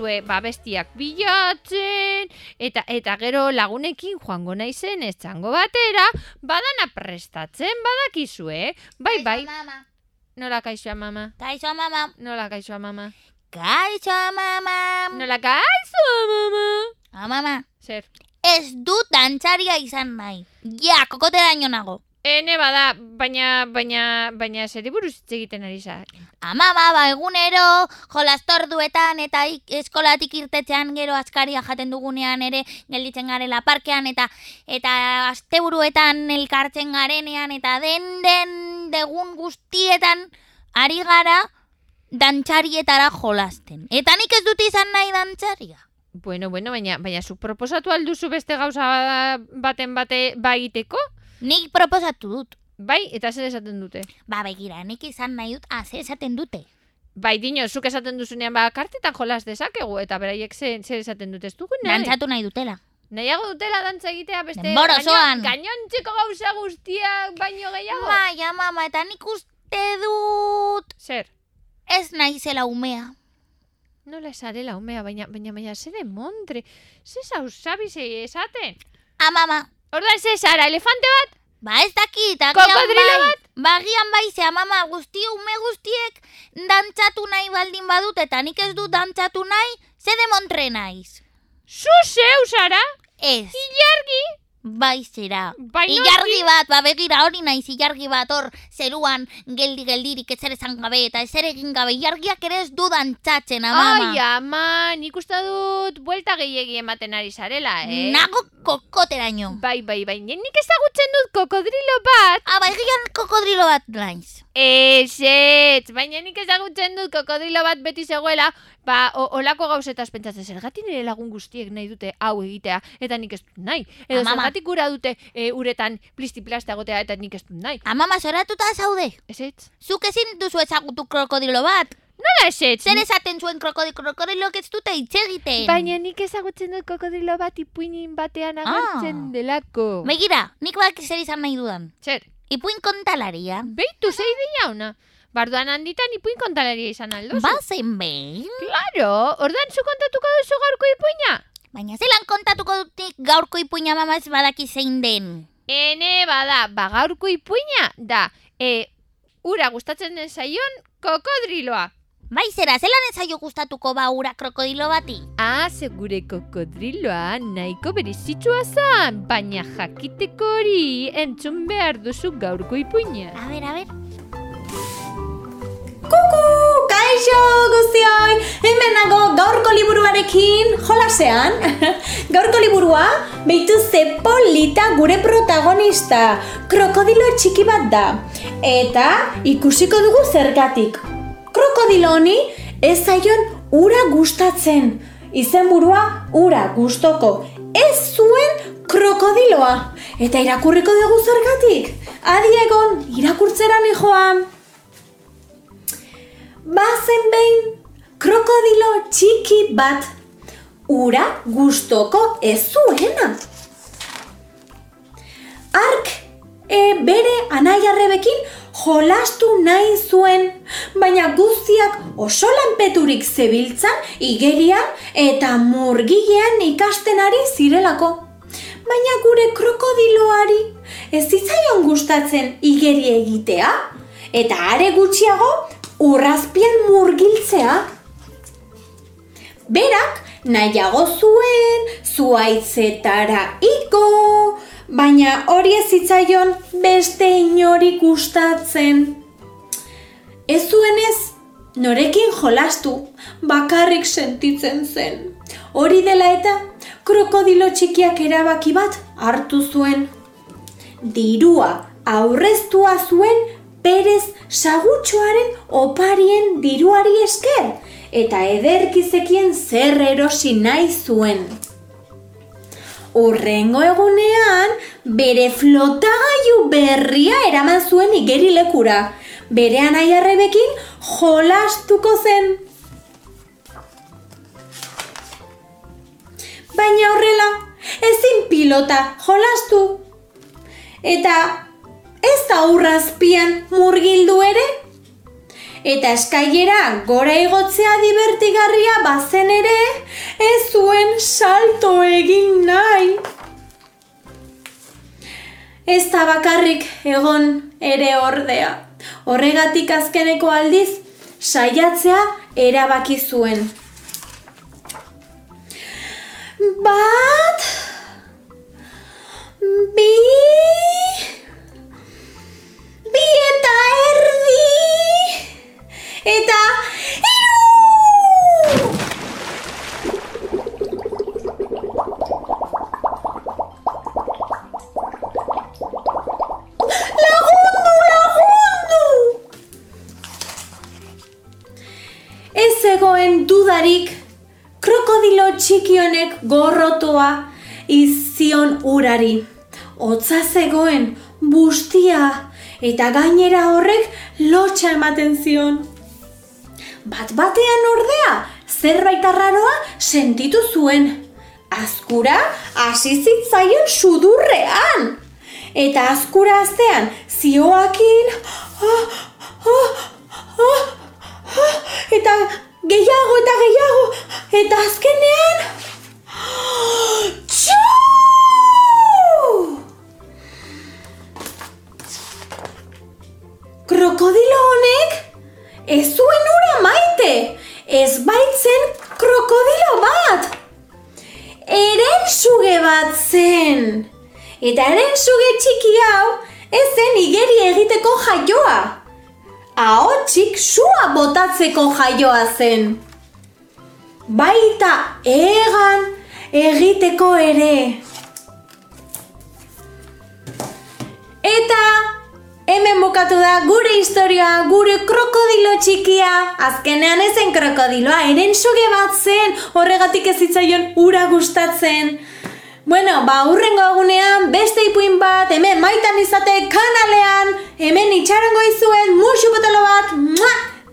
Badakizue, ba, bestiak bilatzen, eta eta gero lagunekin joango naizen ez txango batera, badana prestatzen, badakizue. Bai, bai, mama. nola kaixoa mama, Kaixo, mama. nola kaixoa mama, Kaixo, mama. nola kaixoa mama. Ah, mama. Zer, Ez dut dantzaria izan nahi. Ja, kokoteraino nago. Ene bada, baina, baina, baina zeri buruz hitz egiten ari za. Ama baba egunero jolastorduetan eta ik, eskolatik irtetzean gero askaria jaten dugunean ere gelditzen garela parkean eta eta asteburuetan elkartzen garenean eta den den degun guztietan ari gara dantzarietara jolasten. Eta nik ez dut izan nahi dantzaria. Bueno, bueno, baina, baina zuk proposatu alduzu beste gauza baten bate bagiteko? Nik proposatu dut. Bai, eta zer esaten dute? Ba begira, nik izan nahi dut aze esaten dute. Bai, dino, zuk esaten duzunean ba, kartetan jolas dezakegu, eta beraiek zer, zer esaten dute ez dugu nahi. Dantzatu nahi dutela. Nahiago dutela dantza egitea beste Denbora osoan. gainontzeko gauza guztiak baino gehiago. Baina, mama, eta nik uste dut Zer? ez naizela umea. Nola esarela, umea, baina, baina, baina, zer de montre, ze esaten. Ah, mama, Orduan, zer zara, elefante bat? ba ez dakit, agian bai. bat? Bagian bai, ze mama, guzti ume guztiek dantzatu nahi baldin badut, eta nik ez dut dantzatu nahi, ze demontre naiz. Zu zeu zara? Ez, Ilargi? Bai zera. Bai, Ilargi bat, ba begira hori naiz ilargi bat hor zeruan geldi geldirik ezer esan gabe eta ezer egin gabe ilargiak ere ez du dantzatzen, ah, mama. Ai, ama, nik uste dut buelta gehiegi ematen ari zarela, eh? Nago kokoteraino. Bai, bai, bai, nik ezagutzen dut kokodrilo bat. Ah, bai, gian kokodrilo bat naiz. Ez, ez, baina nik ezagutzen dut kokodrilo bat beti zegoela, ba, o, olako gauzetaz pentsatzen zergatik nire lagun guztiek nahi dute hau egitea, eta nik ez dut nahi. Edo Ah, mama. zergatik gura dute e, uretan plisti-plasta egotea, eta nik ez dut nahi. Amama zoratuta zaude. Ez ez? Zuk ezin duzu ezagutu krokodilo bat. Nola ez? Zer esaten zuen krokodilo, krokodilok ez dute hitz egiten. Baina nik ezagutzen dut kokodrilo bat ipuinin batean agertzen Ah. delako. Begira, nik bak zer izan nahi dudan. Zer, Ipuin kontalaria. beitu zei deia ona. Barduan handitan ipuin kontalaria izan aldo. Bazen behin. Claro, ordan zu kontatuko duzu gaurko ipuina? Baina zelan kontatuko dut nik gaurko ipuina mama ez badaki zein den. Ene bada, ba gaurko ipuina da, e, ura gustatzen den zaion kokodriloa. Bai zera, zelan ez zaio gustatuko ba ura krokodilo bati. Ah, segure kokodriloa nahiko berizitsua zan, baina jakiteko hori entzun behar duzu gaurko ipuina. A ber, a ber. Kuku, kaixo guztioi, hemen nago gaurko liburuarekin jolasean. gaurko liburua, behitu ze polita gure protagonista, krokodilo txiki bat da. Eta ikusiko dugu zergatik. Krokodilo honi ez zaion ura gustatzen. Izenburua ura gustoko ez zuen krokodiloa. Eta irakurriko dugu zergatik. Adi egon, irakurtzera joan. Bazen behin krokodilo txiki bat ura gustoko ez zuena. Ark e, bere anaiarrebekin jolastu nahi zuen, baina guztiak oso lanpeturik zebiltzan igerian eta murgilean ikasten ari zirelako. Baina gure krokodiloari ez zitzaion gustatzen igeri egitea, eta are gutxiago urrazpian murgiltzea. Berak nahiago zuen zuaitzetara iko, baina hori ez zitzaion beste inori gustatzen. Ez zuenez, norekin jolastu, bakarrik sentitzen zen. Hori dela eta, krokodilo txikiak erabaki bat hartu zuen. Dirua aurreztua zuen perez sagutxoaren oparien diruari esker, eta ederkizekien zer erosi nahi zuen. Urrengo egunean, bere flotagailu berria eraman zuen igerilekura. Bere anaiarrebekin jolastuko zen. Baina horrela, ezin pilota jolastu. Eta ez da urrazpian murgildu ere? Eta eskailera gora igotzea divertigarria bazen ere, ez salto egin nahi. Ez da bakarrik egon ere ordea. Horregatik azkeneko aldiz, saiatzea erabaki zuen. Bat, bi, bi eta erdi, eta dudarik, krokodilo txiki honek gorrotoa izion urari. Hotza zegoen, bustia, eta gainera horrek lotxa ematen zion. Bat batean ordea, zerbait arraroa sentitu zuen. Azkura hasi zitzaion sudurrean. Eta azkura aztean zioakin, ah, ah, ah, ah, eta gehiago eta gehiago, eta azkenean! Krokodilo honek ez zuen ura maite, ez baitzen krokodilo bat. Eren suge bat zen. Eta eren suge txiki hau ez zen igeri egiteko jaioa. Ahotsik sua botatzeko jaioa zen. Baita egan egiteko ere. Eta hemen bukatu da gure historia, gure krokodilo txikia. Azkenean ezen krokodiloa, eren suge bat zen, horregatik ez zitzaion ura gustatzen. Bueno, ba, urrengo egunean beste ipuin bat, hemen maitan izate kanalean, hemen itxarango izuen musu potolo bat, mua,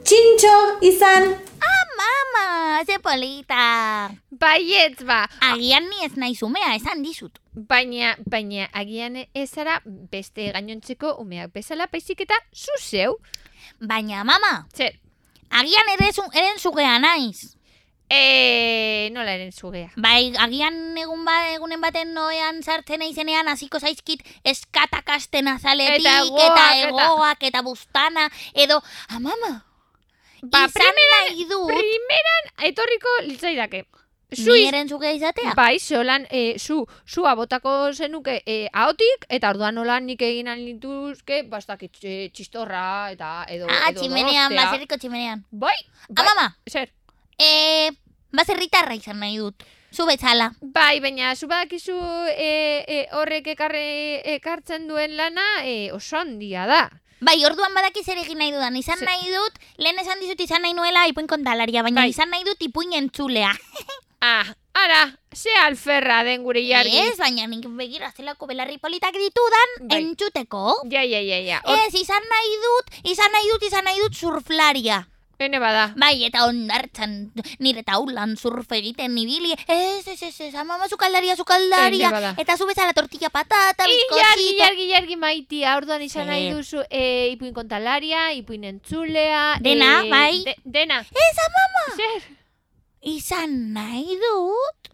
txintxo izan. Ah, mama, ze polita. Baietz ba, Agian ni ez nahi zumea, esan dizut. baina, baina agian ez zara beste gainontzeko umeak bezala baizik eta zu zeu. Baina, mama, Zer, agian ere zu, eren zugea naiz. E, nola eren zugea. Bai, agian egun ba, egunen baten noean sartzen naizenean hasiko zaizkit eskatakasten azaletik, Eta eta, hegoak, eta- egoak, eta bustana, edo, amama, Ba, izan primeran- nahi dut, Primeran etorriko litzaidake. Zu ni iz- eren zuge izatea. Bai, zolan, e, zu, zua botako zenuke e, ahotik, eta orduan nola nik egin lituzke, bastak e, txistorra, eta edo, ah, edo tximenean, donostea. baserriko tximenean. Bai, bai, Amama, zer, eh, baserritarra izan nahi dut. Zu bezala. bai, baina zu badakizu e, e, horrek ekarre, ekartzen duen lana e, oso handia da. Bai, orduan badaki zer egin nahi dudan. Izan Ze- nahi dut, lehen esan dizut izan nahi nuela ipuin kontalaria, baina Bai. izan nahi dut ipuin entzulea. Ah, ara, ze alferra den gure jargi. Ez, baina nik begira zelako belarri politak ditudan Bai. entzuteko. Ja, ja, ja, ja. Hor, Ez, izan nahi dut, izan nahi dut, izan nahi dut surflaria. Hene bada. Bai, eta ondartzan nire taulan surf egiten nibili. Ez, ez, ez, ez, amama zukaldaria, zukaldaria. Ene bada. Eta zu bezala tortilla patata, bizkosita. ilargi, ilargi maitia, orduan izan Zer? nahi duzu e, ipuin kontalaria, ipuin entzulea. Dena, e, bai. de- dena. Ez, amama. Zer? Izan nahi dut,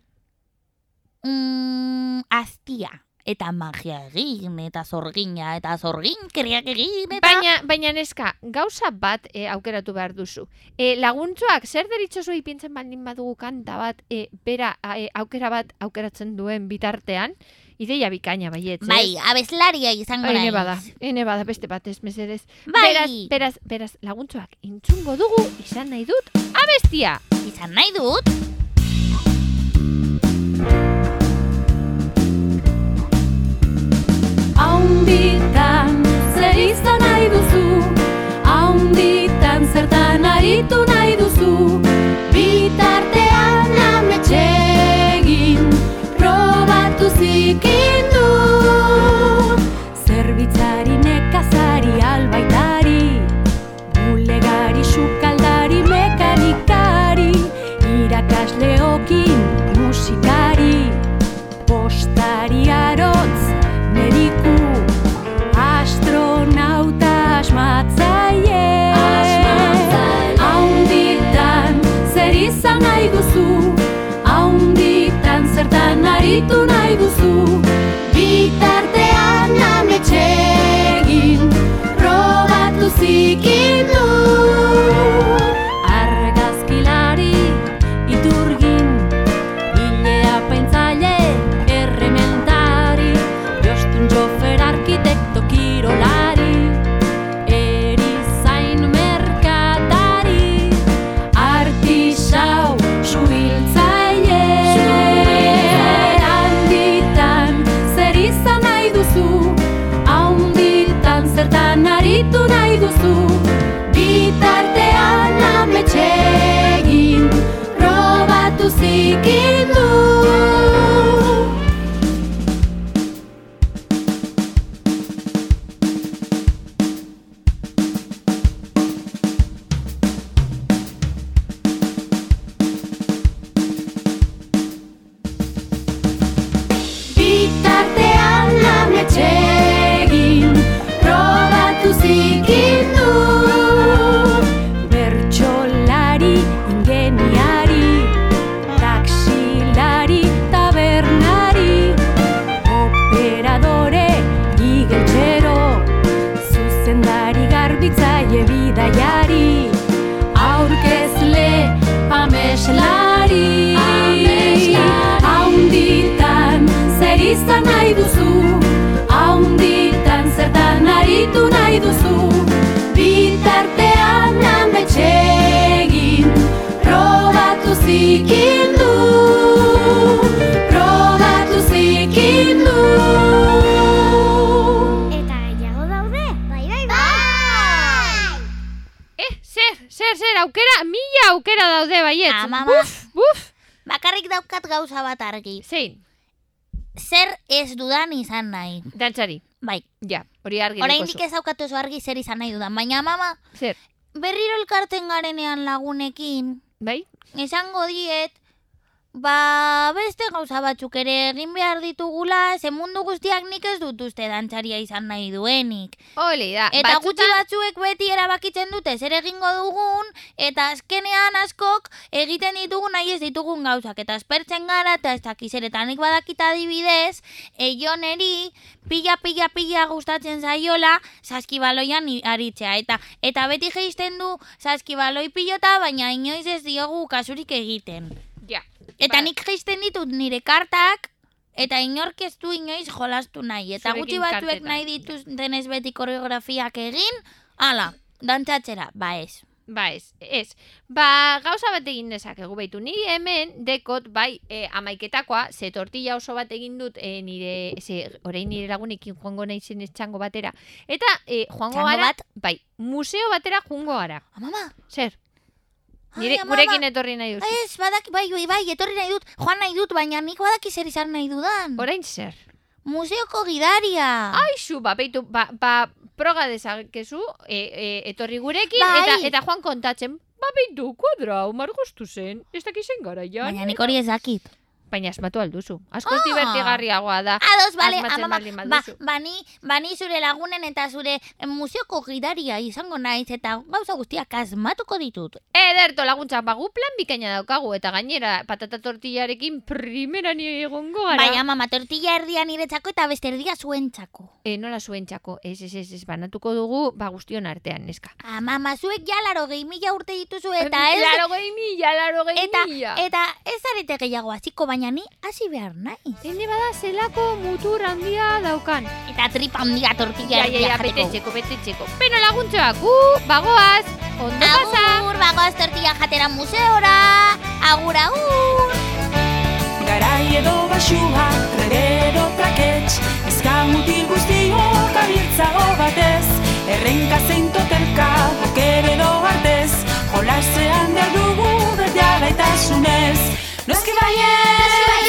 mm, aztia. Eta magia egin, eta zorgina, eta zorgin kriak egin, eta... Baina, baina neska, gauza bat e, aukeratu behar duzu. E, laguntzoak, zer deritzozu ipintzen baldin badugu kanta bat, e, bera e, aukera bat aukeratzen duen bitartean, ideia bikaina baietz, Bai, abeslaria izango Ene naiz. bada, ene bada, beste bat ez mesedez. Bai. Beraz, beraz, beraz, laguntzoak intzungo dugu, izan nahi dut, abestia! Izan nahi dut, zertan aritu nahi duzu Haunditan, zertan aritu nahi duzu Bitartean ametxegin Probatu zikindu Probatu zikindu Eta gehiago daude? Bai, bai, bai! Eh, zer, zer, zer, aukera, mila aukera daude baiet. Ama, Buf, buf, Bakarrik daukat gauza bat argi. zein, Zer ez dudan izan nahi. dantzari, Bai, ja, hori argi oraindik ez daukat oso argi zer izan nahi dudan. Baina mama, Zer, berriro elkarten garenean lagunekin, bai? esango diet, ba beste gauza batzuk ere egin behar ditugula, ze mundu guztiak nik ez dut uste dantzaria izan nahi duenik. Holi da, Eta gutxi batzutan- batzuek beti erabakitzen dute zer egingo dugun, eta azkenean askok egiten ditugun nahi ez ditugun gauzak. Eta espertzen gara, eta ez dakizer, eta nik badakita adibidez, eioneri pila, pila, pila gustatzen zaiola saskibaloian aritzea. Eta eta beti geisten du saskibaloi pilota, baina inoiz ez diogu kasurik egiten. Eta Ba- nik geisten ditut nire kartak, eta inork ez du inoiz jolastu nahi. Eta Zurekin gutxi batzuek kartetan. nahi dituztenez beti koreografiak egin, ala, dantzatzera, ba ez. Ba ez, ez. Ba, gauza bat egin dezakegu baitu. Ni hemen dekot, bai, e, amaiketakoa, ze tortilla oso bat egin dut e, nire, ze, orain nire lagunekin joango nahi zen txango batera. Eta, e, joango gara, bat? bai, museo batera joango gara. Amama, Zer, Ai, nire, amama. gurekin etorri nahi duzu. ez, badak, bai, bai, bai, etorri nahi dut, joan nahi dut, baina nik badaki zer izan nahi dudan. Orain zer? Museoko gidaria. Aixu, ba, beitu, ba, ba, proga dezakezu, e, e, etorri gurekin, Bai. eta, eta joan kontatzen, ba, beitu, kuadra, umar zen, ez dakizen gara, ja. baina nik hori ez dakit. Baina asmatu alduzu. Askoz Ah. divertigarriagoa da. Ados, bale, amama, baldin ba, baduzu. bani, bani zure lagunen eta zure eh, museoko gidaria izango naiz eta gauza guztiak asmatuko ditut. Ederto laguntzak bagu plan bikaina daukagu eta gainera patata tortillarekin primera ni egongo gara. Baina mama, tortilla erdia niretzako eta beste erdia zuentzako. E, nola zuentzako, ez, ez, ez, ez, banatuko dugu, ba guztion artean, neska. Amama, zuek ja laro gehi mila urte dituzu eta ez... Laro gehi mila, laro gehi Eta, mila. eta ez zarete gehiago hasiko baina ni hasi behar naiz. Hene bada zelako mutur handia daukan. Eta tripa handia tortilla Ja, ja, ja, betetxeko, betetxeko. Beno laguntzoak, gu, bagoaz, ondo pasa. Agur, bagoaz tortilla jatera museora. Agur, agur. Garai edo basua, tragero trakets Ezka mutil guztiok abiltzago batez Errenka zein totelka, boker edo artez Jolasean behar dugu berdea gaitasunez No es que vayan.